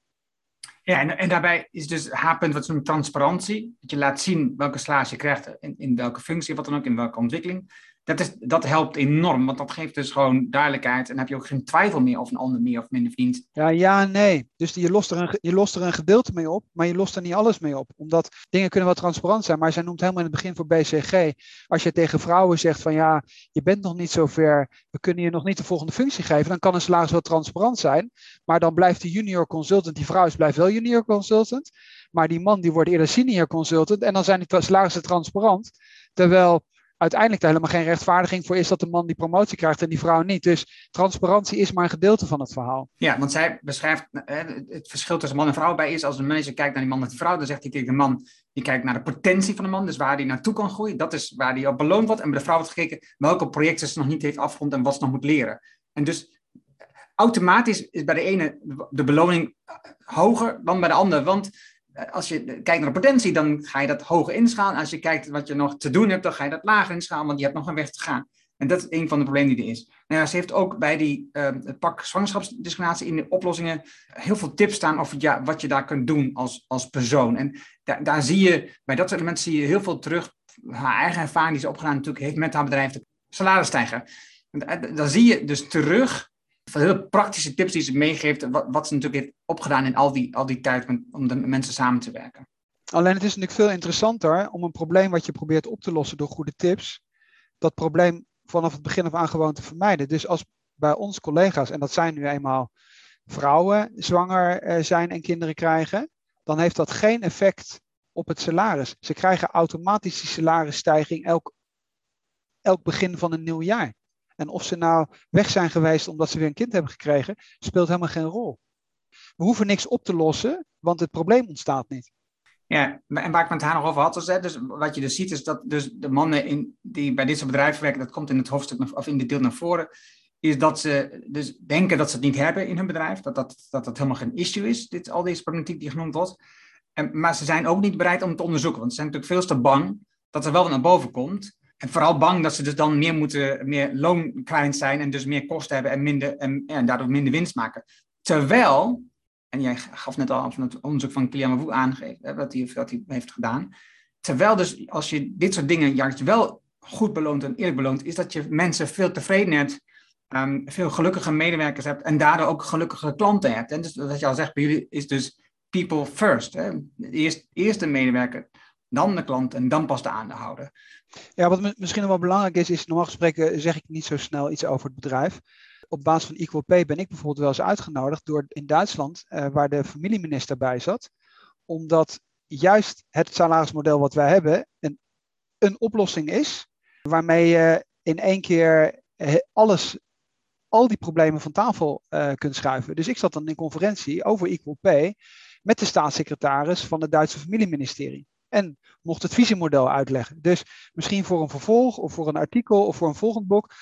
Ja, en, en daarbij is dus H-punt wat zo'n transparantie. Dat je laat zien welke salaris je krijgt, in, in welke functie, wat dan ook, in welke ontwikkeling dat, is, dat helpt enorm, want dat geeft dus gewoon duidelijkheid. En heb je ook geen twijfel meer of een ander meer of minder verdient. Ja, ja nee. Dus je lost, er een, je lost er een gedeelte mee op, maar je lost er niet alles mee op. Omdat dingen kunnen wel transparant zijn, maar zij noemt helemaal in het begin voor BCG. Als je tegen vrouwen zegt van ja, je bent nog niet zo ver, we kunnen je nog niet de volgende functie geven, dan kan een salaris wel transparant zijn. Maar dan blijft die junior consultant, die vrouw is blijft wel junior consultant. Maar die man die wordt eerder senior consultant en dan zijn die salarissen transparant. Terwijl uiteindelijk daar helemaal geen rechtvaardiging voor is dat de man die promotie krijgt en die vrouw niet. Dus transparantie is maar een gedeelte van het verhaal. Ja, want zij beschrijft het verschil tussen man en vrouw bij is als een manager kijkt naar die man en die vrouw, dan zegt hij tegen de man, die kijkt naar de potentie van de man, dus waar hij naartoe kan groeien. Dat is waar hij op beloond wordt. En bij de vrouw wordt gekeken welke projecten ze nog niet heeft afgerond en wat ze nog moet leren. En dus automatisch is bij de ene de beloning hoger dan bij de andere. Want eh, als je kijkt naar de potentie, dan ga je dat hoger inschalen. Als je kijkt wat je nog te doen hebt, dan ga je dat lager inschalen, want je hebt nog een weg te gaan. En dat is een van de problemen die er is. Nou ze heeft ook bij die, het pak zwangerschapsdiscriminatie in de oplossingen heel veel tips staan over ja, wat je daar kunt doen als, als persoon. En daar, zie je, bij dat soort elementen zie je heel veel terug. Haar eigen ervaring die ze opgedaan natuurlijk heeft met haar bedrijf, de salaris stijgen. Eh, dan zie je dus terug hele praktische tips die ze meegeeft, wat, wat ze natuurlijk heeft opgedaan in al die, al die tijd om de mensen samen te werken. Alleen het is natuurlijk veel interessanter om een probleem wat je probeert op te lossen door goede tips, dat probleem vanaf het begin af aan gewoon te vermijden. Dus als bij ons collega's, en dat zijn nu eenmaal vrouwen, zwanger eh, zijn en kinderen krijgen, dan heeft dat geen effect op het salaris. Ze krijgen automatisch die salarisstijging elk, elk begin van een nieuw jaar. En of ze nou weg zijn geweest omdat ze weer een kind hebben gekregen, speelt helemaal geen rol. We hoeven niks op te lossen, want het probleem ontstaat niet. Ja, en waar ik met haar nog over had, dus, dus wat je dus ziet, is dat dus de mannen in, die bij dit soort bedrijven werken, dat komt in het hoofdstuk of in dit deel naar voren, is dat ze dus denken dat ze het niet hebben in hun bedrijf, dat dat, dat, dat helemaal geen issue is, dit, al deze problematiek die genoemd wordt. En, maar ze zijn ook niet bereid om te onderzoeken, want ze zijn natuurlijk veel te bang dat er wel naar boven komt. En vooral bang dat ze dus dan meer moeten, meer loonkwijt zijn en dus meer kosten hebben en, minder, en, en daardoor minder winst maken. Terwijl, en jij gaf net al van het onderzoek van Kliamavou aangegeven, wat hij, wat hij heeft gedaan. Terwijl dus als je dit soort dingen juist wel goed beloont en eerlijk beloont, is dat je mensen veel tevreden hebt, um, veel gelukkige medewerkers hebt en daardoor ook gelukkige klanten hebt. En dus wat je al zegt bij jullie is dus people first. Hè? Eerst, eerst de medewerker, dan de klant en dan pas de aandeelhouder. Ja, wat misschien wel belangrijk is, is normaal gesproken zeg ik niet zo snel iets over het bedrijf. Op basis van Equal Pay ben ik bijvoorbeeld wel eens uitgenodigd door in Duitsland, uh, waar de familieminister bij zat, omdat juist het salarismodel wat wij hebben een, een oplossing is, waarmee je in één keer alles, al die problemen van tafel uh, kunt schuiven. Dus ik zat dan in conferentie over Equal Pay met de staatssecretaris van het Duitse familieministerie en mocht het visiemodel uitleggen. Dus misschien voor een vervolg of voor een artikel of voor een volgend boek.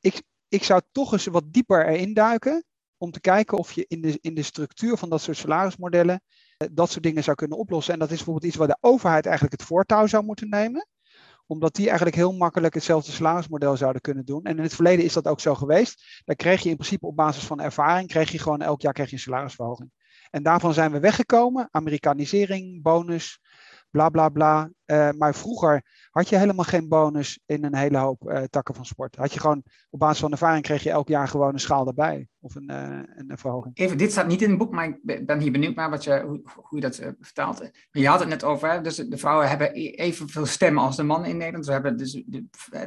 Ik, ik zou toch eens wat dieper erin duiken om te kijken of je in de, in de structuur van dat soort salarismodellen eh, dat soort dingen zou kunnen oplossen. En dat is bijvoorbeeld iets waar de overheid eigenlijk het voortouw zou moeten nemen omdat die eigenlijk heel makkelijk hetzelfde salarismodel zouden kunnen doen. En in het verleden is dat ook zo geweest. Daar kreeg je in principe op basis van ervaring, kreeg je gewoon elk jaar kreeg je een salarisverhoging. En daarvan zijn we weggekomen. Amerikanisering, bonus, bla bla bla. Uh, maar vroeger had je helemaal geen bonus in een hele hoop uh, takken van sport. Had je gewoon op basis van ervaring kreeg je elk jaar gewoon een schaal erbij. Of een, uh, een verhoging. Even, dit staat niet in het boek, maar ik ben hier benieuwd naar wat je, hoe, hoe je dat vertaalt. Je had het net over, hè? dus de vrouwen hebben e-, evenveel stemmen als de mannen in Nederland. Ze hebben dus,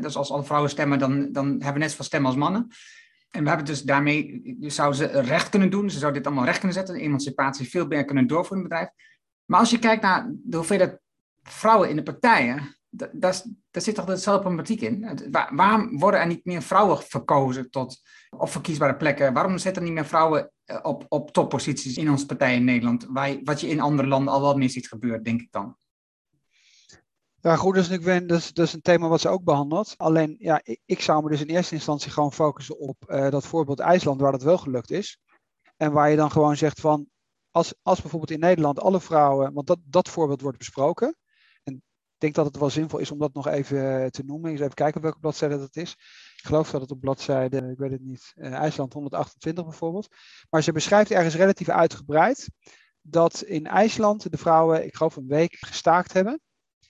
dus als alle vrouwen stemmen, dan, dan hebben we net zoveel stemmen als mannen. En we hebben dus daarmee, je zou ze recht kunnen doen. Ze zouden dit allemaal recht kunnen zetten. De emancipatie veel meer kunnen doorvoeren in het bedrijf. Maar als je kijkt naar de hoeveelheid vrouwen in de partijen, daar, zit toch dezelfde problematiek in. waarom worden er niet meer vrouwen verkozen tot op verkiesbare plekken? Waarom zitten er niet meer vrouwen eh, op, op topposities in onze partij in Nederland? Wat je in andere landen al wel meer ziet gebeuren, denk ik dan. Ja, goed, dat is, natuurlijk, dat, is, een thema wat ze ook behandelt. Alleen, ja, ik, ik zou me dus in eerste instantie gewoon focussen op uh, dat voorbeeld IJsland, waar dat wel gelukt is. En waar je dan gewoon zegt van, als, als bijvoorbeeld in Nederland alle vrouwen, want dat, dat voorbeeld wordt besproken. En ik denk dat het wel zinvol is om dat nog even te noemen. Eens even kijken op welke bladzijde dat is. Ik geloof dat het op bladzijde, ik weet het niet, uh, IJsland 128 bijvoorbeeld. Maar ze beschrijft ergens relatief uitgebreid dat in IJsland de vrouwen, ik geloof een week, gestaakt hebben.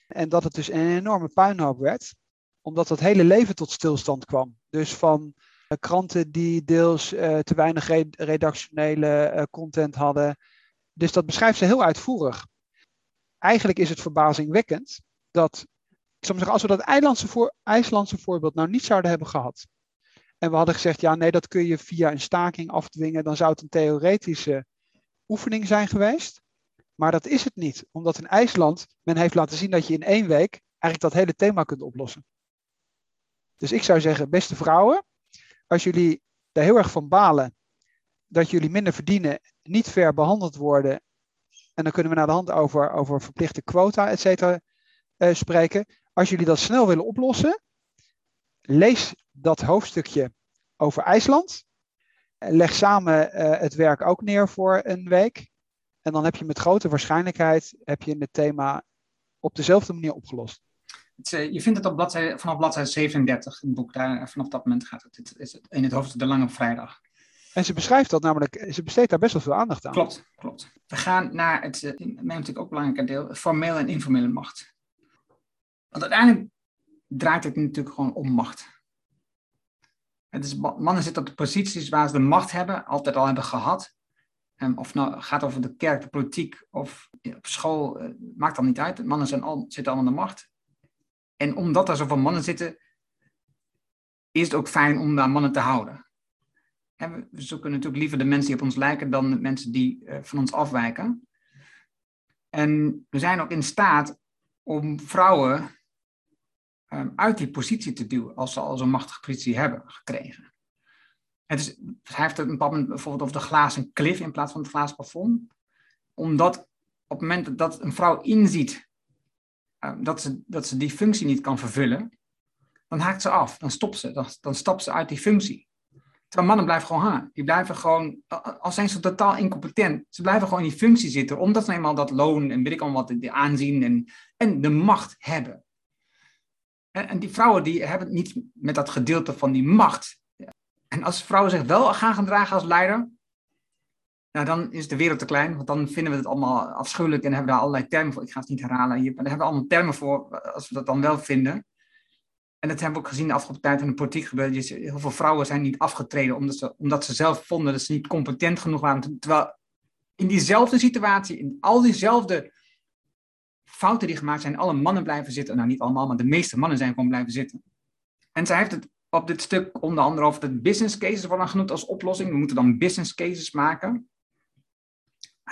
En dat het dus een enorme puinhoop werd, omdat dat hele leven tot stilstand kwam. Dus van kranten die deels uh, te weinig re redactionele uh, content hadden. Dus dat beschrijft ze heel uitvoerig. Eigenlijk is het verbazingwekkend dat, ik zou zeggen, als we dat IJslandse, voor, IJslandse voorbeeld nou niet zouden hebben gehad. En we hadden gezegd, ja nee, dat kun je via een staking afdwingen, dan zou het een theoretische oefening zijn geweest. Maar dat is het niet, omdat in IJsland men heeft laten zien dat je in één week eigenlijk dat hele thema kunt oplossen. Dus ik zou zeggen, beste vrouwen, als jullie er heel erg van balen dat jullie minder verdienen, niet ver behandeld worden, en dan kunnen we naar de hand over, over verplichte quota, et cetera, uh, spreken. Als jullie dat snel willen oplossen, lees dat hoofdstukje over IJsland. Leg samen uh, het werk ook neer voor een week. En dan heb je met grote waarschijnlijkheid heb je het thema op dezelfde manier opgelost. Het, uh, je vindt het op bladzijde, vanaf bladzijde 37 in het boek. Daar, vanaf dat moment gaat het. het is in het hoofdstuk De Lange Vrijdag. En ze beschrijft dat namelijk, ze besteedt daar best wel veel aandacht aan. Klopt, klopt. We gaan naar het, uh, mij natuurlijk ook belangrijk deel, formele en informele macht. Want uiteindelijk draait het natuurlijk gewoon om macht. Het is, mannen zitten op de posities waar ze de macht hebben, altijd al hebben gehad. Um, of nou gaat over de kerk, de politiek of op school, uh, maakt dan niet uit. Mannen zijn al, zitten allemaal in de macht. En omdat er zoveel mannen zitten, is het ook fijn om daar mannen te houden. En we zoeken natuurlijk liever de mensen die op ons lijken dan de mensen die uh, van ons afwijken. En we zijn ook in staat om vrouwen um, uit die positie te duwen als ze al zo'n machtige positie hebben gekregen. Het heeft het een bepaald moment bijvoorbeeld over de glazen klif in plaats van het glazen plafond. Omdat op het moment dat een vrouw inziet dat, ze, dat ze die functie niet kan vervullen, dan haakt ze af, dan stopt ze, dan, dan stapt ze uit die functie. Terwijl mannen blijven gewoon hangen. Die blijven gewoon, al zijn ze totaal incompetent, ze blijven gewoon in die functie zitten, omdat ze eenmaal dat loon en weet ik allemaal wat, de aanzien en, en de macht hebben. En, en die vrouwen die hebben het niet met dat gedeelte van die macht. En als vrouwen zich wel gaan gedragen als leider, nou, dan is de wereld te klein, want dan vinden we het allemaal afschuwelijk en hebben we daar allerlei termen voor. Ik ga het niet herhalen hier, maar daar hebben we allemaal termen voor als we dat dan wel vinden. En dat hebben we ook gezien de afgelopen tijd in de politiek gebeurd. Heel veel vrouwen zijn niet afgetreden omdat ze, omdat ze zelf vonden dat ze niet competent genoeg waren. Terwijl in diezelfde situatie, in al diezelfde fouten die gemaakt zijn, alle mannen blijven zitten. Nou, niet allemaal, maar de meeste mannen zijn gewoon blijven zitten. En zij heeft het op dit stuk onder andere over de business cases worden genoemd als oplossing. We moeten dan business cases maken.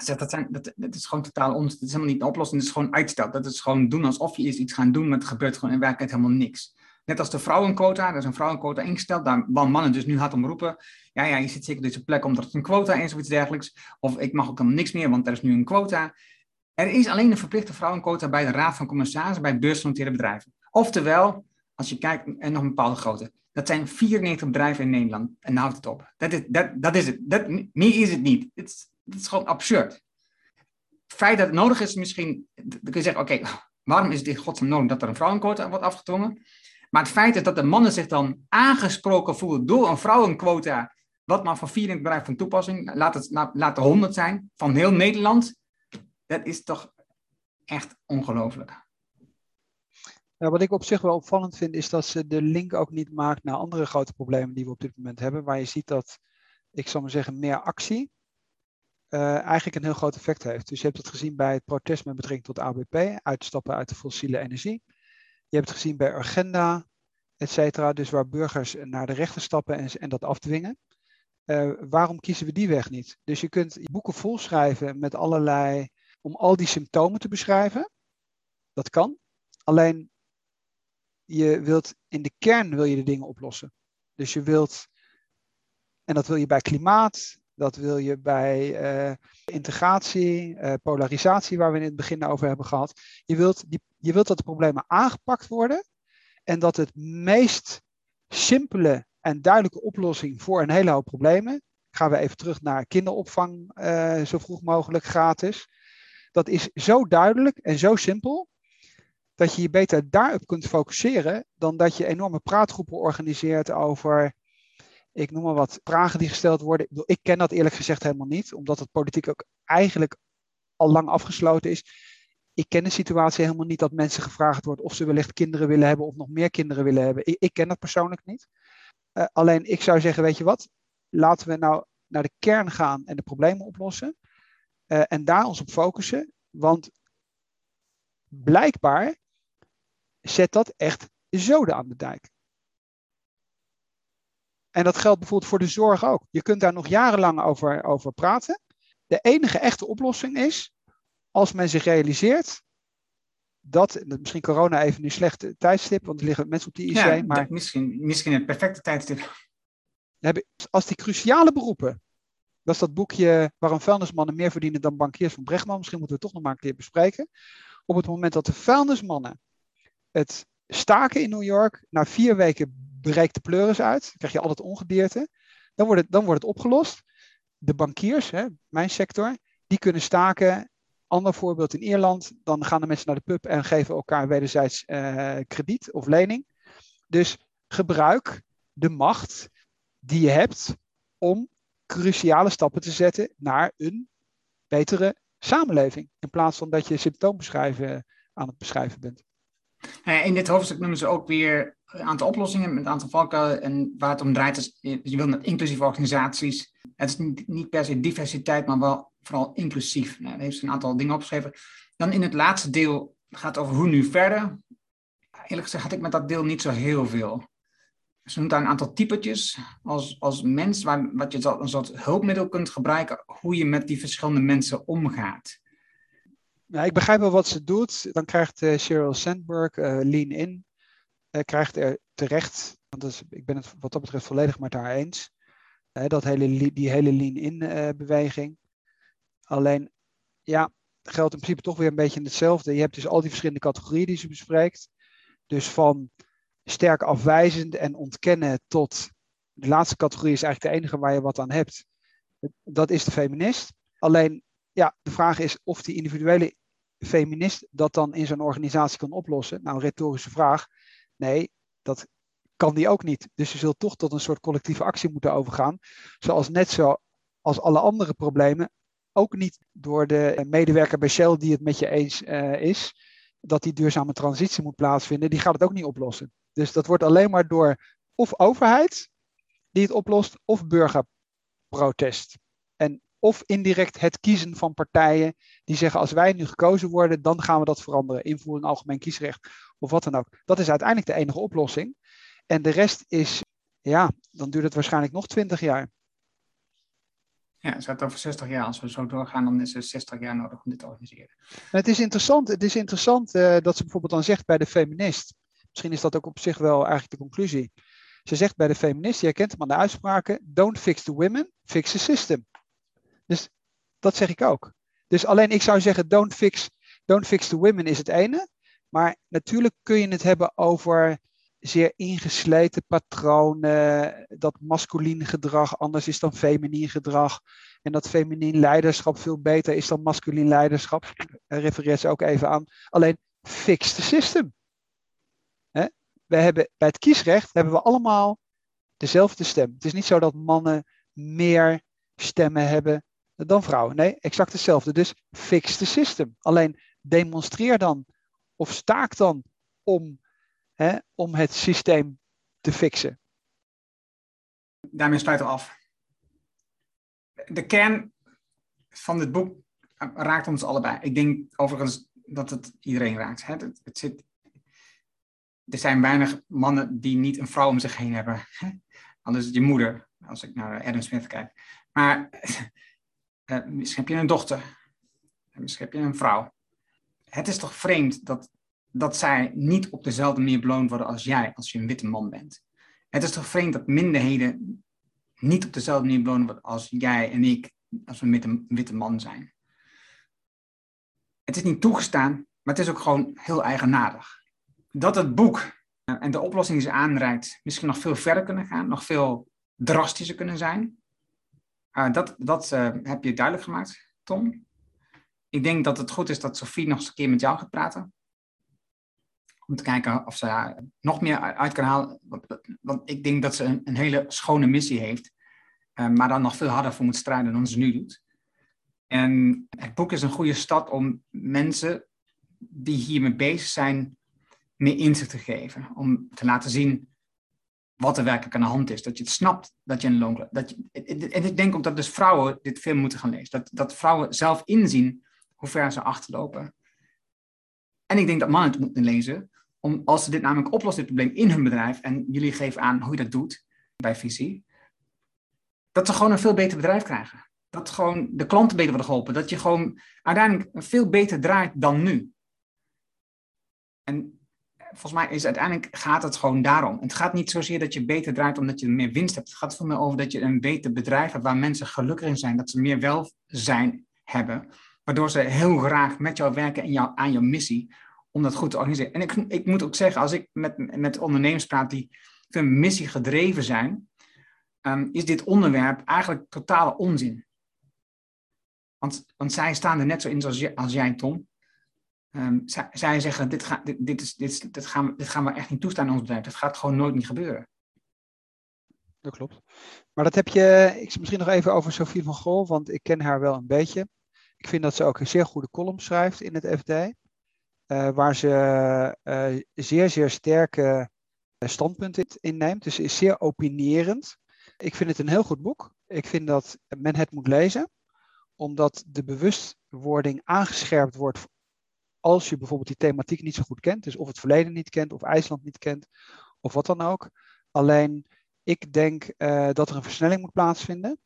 Dat, zijn, dat, dat is gewoon totaal ons. Dat is helemaal niet een oplossing. Dat is gewoon uitstel. Dat is gewoon doen alsof je iets gaan doen, maar het gebeurt gewoon in werkelijkheid helemaal niks. Net als de vrouwenquota, er is een vrouwenquota ingesteld, daar mannen dus nu hard om roepen. Ja, ja, je zit zeker op deze plek omdat het een quota is of iets dergelijks. Of ik mag ook helemaal niks meer, want er is nu een quota. Er is alleen een verplichte vrouwenquota bij de Raad van Commissarissen bij beursgenoteerde bedrijven. Oftewel, als je kijkt, en nog een bepaalde grootte. Dat zijn 94 bedrijven in Nederland. En houdt het op. Dat is, dat, dat is het. Dat, meer is het niet. Het is gewoon absurd. Het feit dat het nodig is, misschien. Dan kun je zeggen: oké, waarom is het in nodig dat er een vrouwenquota wordt afgedwongen? Maar het feit is dat de mannen zich dan aangesproken voelen door een vrouwenquota. Wat maar van 94 bedrijven van toepassing. Laat het, laat, laat de 100 zijn. Van heel Nederland. Dat is toch echt ongelooflijk. Ja, wat ik op zich wel opvallend vind, is dat ze de link ook niet maakt naar andere grote problemen die we op dit moment hebben. Waar je ziet dat, ik zal maar zeggen, meer actie uh, eigenlijk een heel groot effect heeft. Dus je hebt het gezien bij het protest met betrekking tot ABP, uitstappen uit de fossiele energie. Je hebt het gezien bij Agenda, et cetera, dus waar burgers naar de rechter stappen en, en dat afdwingen. Uh, waarom kiezen we die weg niet? Dus je kunt boeken volschrijven met allerlei, om al die symptomen te beschrijven. Dat kan. Alleen je wilt in de kern wil je de dingen oplossen. Dus je wilt, en dat wil je bij klimaat, dat wil je bij uh, integratie, uh, polarisatie, waar we in het begin over hebben gehad. Je wilt die, Je wilt dat de problemen aangepakt worden en dat het meest simpele en duidelijke oplossing voor een hele hoop problemen, gaan we even terug naar kinderopvang uh, zo vroeg mogelijk gratis. Dat is zo duidelijk en zo simpel dat je je beter daarop kunt focusseren dan dat je enorme praatgroepen organiseert over, ik noem maar wat, vragen die gesteld worden. Ik, ik ken dat eerlijk gezegd helemaal niet, omdat het politiek ook eigenlijk al lang afgesloten is. Ik ken de situatie helemaal niet dat mensen gevraagd wordt of ze wellicht kinderen willen hebben of nog meer kinderen willen hebben. Ik, ik ken dat persoonlijk niet. Uh, alleen ik zou zeggen, weet je wat, laten we nou naar de kern gaan en de problemen oplossen. Uh, en daar ons op focussen. Want blijkbaar zet dat echt zoden aan de dijk. En dat geldt bijvoorbeeld voor de zorg ook. Je kunt daar nog jarenlang over, over praten. De enige echte oplossing is als men zich realiseert dat, misschien corona even een slechte tijdstip, want er liggen mensen op die IC. Ja, maar misschien, misschien het perfecte tijdstip. Als die cruciale beroepen, dat is dat boekje waarom vuilnismannen meer verdienen dan bankiers van Brechtman, misschien moeten we het toch nog maar een keer bespreken. Op het moment dat de vuilnismannen het staken in New York, na vier weken breekt de pleuris uit, dan krijg je altijd ongedierte, dan wordt het, dan wordt het opgelost. De bankiers, hè, mijn sector, die kunnen staken. Ander voorbeeld in Ierland, dan gaan de mensen naar de pub en geven elkaar wederzijds uh, krediet of lening. Dus gebruik de macht die je hebt om cruciale stappen te zetten naar een betere samenleving. In plaats van dat je symptoombeschrijven aan het beschrijven bent. Eh, in dit hoofdstuk noemen ze ook weer een aantal oplossingen met een aantal valken. En waar het om draait is, je wil met inclusieve organisaties. Het is niet, per se diversiteit, maar wel vooral inclusief. Nou, daar heeft ze een aantal dingen opgeschreven. Dan in het laatste deel gaat het over hoe nu verder. Eerlijk gezegd had ik met dat deel niet zo heel veel. Ze noemt daar een aantal typetjes als, als mens, waar, wat je een soort hulpmiddel kunt gebruiken, hoe je met die verschillende mensen omgaat. Nou, ik begrijp wel wat ze doet. Dan krijgt uh, Sheryl Sandberg uh, Lean In, krijgt er terecht, want ik ben het wat dat betreft volledig met haar eens, dat hele, die hele Lean In beweging. Alleen, ja, geldt in principe toch weer een beetje hetzelfde. Je hebt dus al die verschillende categorieën die ze bespreekt. Dus van sterk afwijzend en ontkennen tot de laatste categorie is eigenlijk de enige waar je wat aan hebt. Dat is de feminist. Alleen, ja, de vraag is of die individuele feminist dat dan in zo'n organisatie kan oplossen. Nou, een retorische vraag. Nee, dat kan die ook niet. Dus je zult toch tot een soort collectieve actie moeten overgaan. Zoals net zo als alle andere problemen ook niet door de medewerker bij Shell die het met je eens uh, is, dat die duurzame transitie moet plaatsvinden, die gaat het ook niet oplossen. Dus dat wordt alleen maar door of overheid die het oplost, of burgerprotest. Of indirect het kiezen van partijen die zeggen als wij nu gekozen worden, dan gaan we dat veranderen. Invoeren een algemeen kiesrecht of wat dan ook. Dat is uiteindelijk de enige oplossing. En de rest is, ja, dan duurt het waarschijnlijk nog twintig jaar. Ja, het gaat over 60 jaar. Als we zo doorgaan, dan is er 60 jaar nodig om dit te organiseren. Het is interessant, het is interessant uh, dat ze bijvoorbeeld dan zegt bij de feminist. Misschien is dat ook op zich wel eigenlijk de conclusie. Ze zegt bij de feminist, je herkent hem aan de uitspraken: Don't fix the women, fix the system. Dus dat zeg ik ook. Dus alleen ik zou zeggen: Don't fix, don't fix the women is het ene. Maar natuurlijk kun je het hebben over zeer ingesleten patronen, dat masculien gedrag anders is dan feminien gedrag. En dat feminien leiderschap veel beter is dan masculien leiderschap. Refereert ze ook even aan. Alleen fix the system. We hebben, bij het kiesrecht hebben we allemaal dezelfde stem. Het is niet zo dat mannen meer stemmen hebben dan vrouwen. Nee, exact hetzelfde. Dus fix the system. Alleen demonstreer dan of staak dan om hè, om het systeem te fixen. Daarmee sluiten we af. De kern van dit boek raakt ons allebei. Ik denk overigens dat het iedereen raakt. Hè? Het, zit, er zijn weinig mannen die niet een vrouw om zich heen hebben. Anders is het je moeder, als ik naar Adam Smith kijk. Maar uh, misschien heb je een dochter. Misschien heb je een vrouw. Het is toch vreemd dat dat zij niet op dezelfde manier beloond worden als jij, als je een witte man bent. Het is toch vreemd dat minderheden niet op dezelfde manier beloond worden als jij en ik, als we een witte, witte man zijn. Het is niet toegestaan, Maar het is ook gewoon heel eigenaardig. Dat het boek eh, en de oplossing die ze aanreikt misschien nog veel verder kunnen gaan, nog veel drastischer kunnen zijn. Uh, dat dat uh, heb je duidelijk gemaakt, Tom. Ik denk dat het goed is dat Sophie nog eens een keer met jou gaat praten. Om te kijken of ze nog meer uit kan halen. Want ik denk dat ze een, een hele schone missie heeft. Uh, maar dan nog veel harder voor moet strijden dan ze nu doet. En het boek is een goede start om mensen die hiermee bezig zijn, meer inzicht te geven. Om te laten zien wat er werkelijk aan de hand is. Dat je het snapt dat je een loon... Dat en ik denk ook dat dus vrouwen dit veel moeten gaan lezen. Dat, dat vrouwen zelf inzien hoe ver ze achterlopen. En ik denk dat mannen het moeten lezen. Om, als ze dit namelijk oplossen, dit probleem in hun bedrijf. En jullie geven aan hoe je dat doet bij Visie. Dat ze gewoon een veel beter bedrijf krijgen. Dat gewoon de klanten beter worden geholpen. Dat je gewoon uiteindelijk veel beter draait dan nu. En volgens mij is uiteindelijk gaat het gewoon daarom. Het gaat niet zozeer dat je beter draait omdat je meer winst hebt. Het gaat veel meer over dat je een beter bedrijf hebt waar mensen gelukkig in zijn. Dat ze meer welzijn hebben. Waardoor ze heel graag met jou werken en jou, aan jouw missie. Om dat goed te organiseren. En ik, ik moet ook zeggen, als ik met, met ondernemers praat die veel missie gedreven zijn. Um, is dit onderwerp eigenlijk totale onzin. Want, zij staan er net zo in als jij, Tom. Um, zij, zeggen, dit, ga, dit, dit, is, dit, gaan, dit gaan we echt niet toestaan in ons bedrijf. Dat gaat gewoon nooit niet gebeuren. Dat klopt. Maar dat heb je, ik misschien nog even over Sophie van Gol, want ik ken haar wel een beetje. Ik vind dat ze ook een zeer goede column schrijft in het FD. Uh, eh, waar ze uh, zeer, zeer sterke uh, standpunten inneemt. Dus ze is zeer opinierend. Ik vind het een heel goed boek. Ik vind dat men het moet lezen omdat de bewustwording aangescherpt wordt als je bijvoorbeeld die thematiek niet zo goed kent. Dus of het verleden niet kent, of IJsland niet kent, of wat dan ook. Alleen ik denk uh, dat er een versnelling moet plaatsvinden,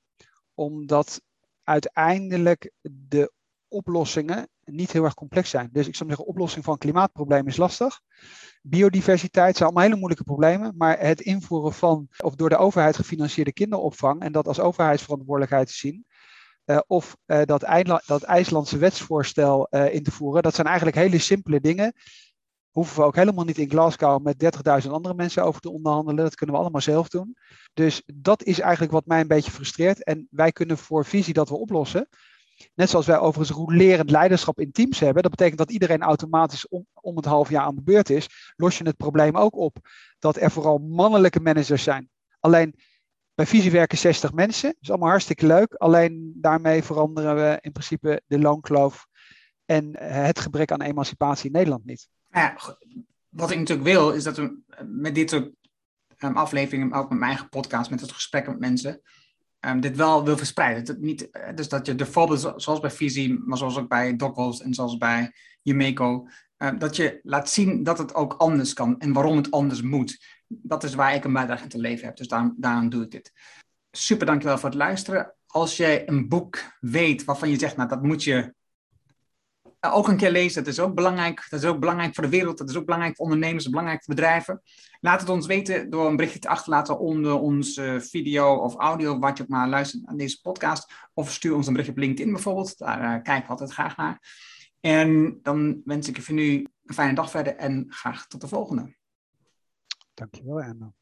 omdat uiteindelijk de oplossingen niet heel erg complex zijn. Dus ik zou zeggen, oplossing van klimaatprobleem is lastig. Biodiversiteit zijn allemaal hele moeilijke problemen, maar het invoeren van of door de overheid gefinancierde kinderopvang en dat als overheidsverantwoordelijkheid te zien, uh, of uh, dat, dat, IJslandse wetsvoorstel uh, in te voeren. Dat zijn eigenlijk hele simpele dingen. Hoeven we ook helemaal niet in Glasgow met 30.000 andere mensen over te onderhandelen. Dat kunnen we allemaal zelf doen. Dus dat is eigenlijk wat mij een beetje frustreert. En wij kunnen voor visie dat we oplossen. Net zoals wij overigens rolerend leiderschap in teams hebben. Dat betekent dat iedereen automatisch om, om het half jaar aan de beurt is. Los je het probleem ook op dat er vooral mannelijke managers zijn. Alleen bij Visie werken 60 mensen. Dat is allemaal hartstikke leuk. Alleen daarmee veranderen we in principe de loonkloof en het gebrek aan emancipatie in Nederland niet. Ja, wat ik natuurlijk wil, is dat we met dit soort um, afleveringen, ook met mijn eigen podcast, met het gesprek met mensen, um, dit wel wil verspreiden. Dat niet, eh, dus dat je de voorbeelden, zoals bij Visie, maar zoals ook bij Dogwalls en zoals bij Jumeco, um, dat je laat zien dat het ook anders kan en waarom het anders moet dat is waar ik een bijdrage in te leven heb. Dus daarom, daarom doe ik dit. Super, dankjewel voor het luisteren. Als jij een boek weet waarvan je zegt, nou dat moet je ook een keer lezen. Dat is ook belangrijk. Dat is ook belangrijk voor de wereld. Dat is ook belangrijk voor ondernemers, belangrijk voor bedrijven. Laat het ons weten door een berichtje te achterlaten onder onze video of audio, wat je ook maar luistert aan deze podcast. Of stuur ons een berichtje op LinkedIn bijvoorbeeld. Daar uh, kijken we altijd graag naar. En dan wens ik je voor nu een fijne dag verder en graag tot de volgende. Dankjewel, Anna.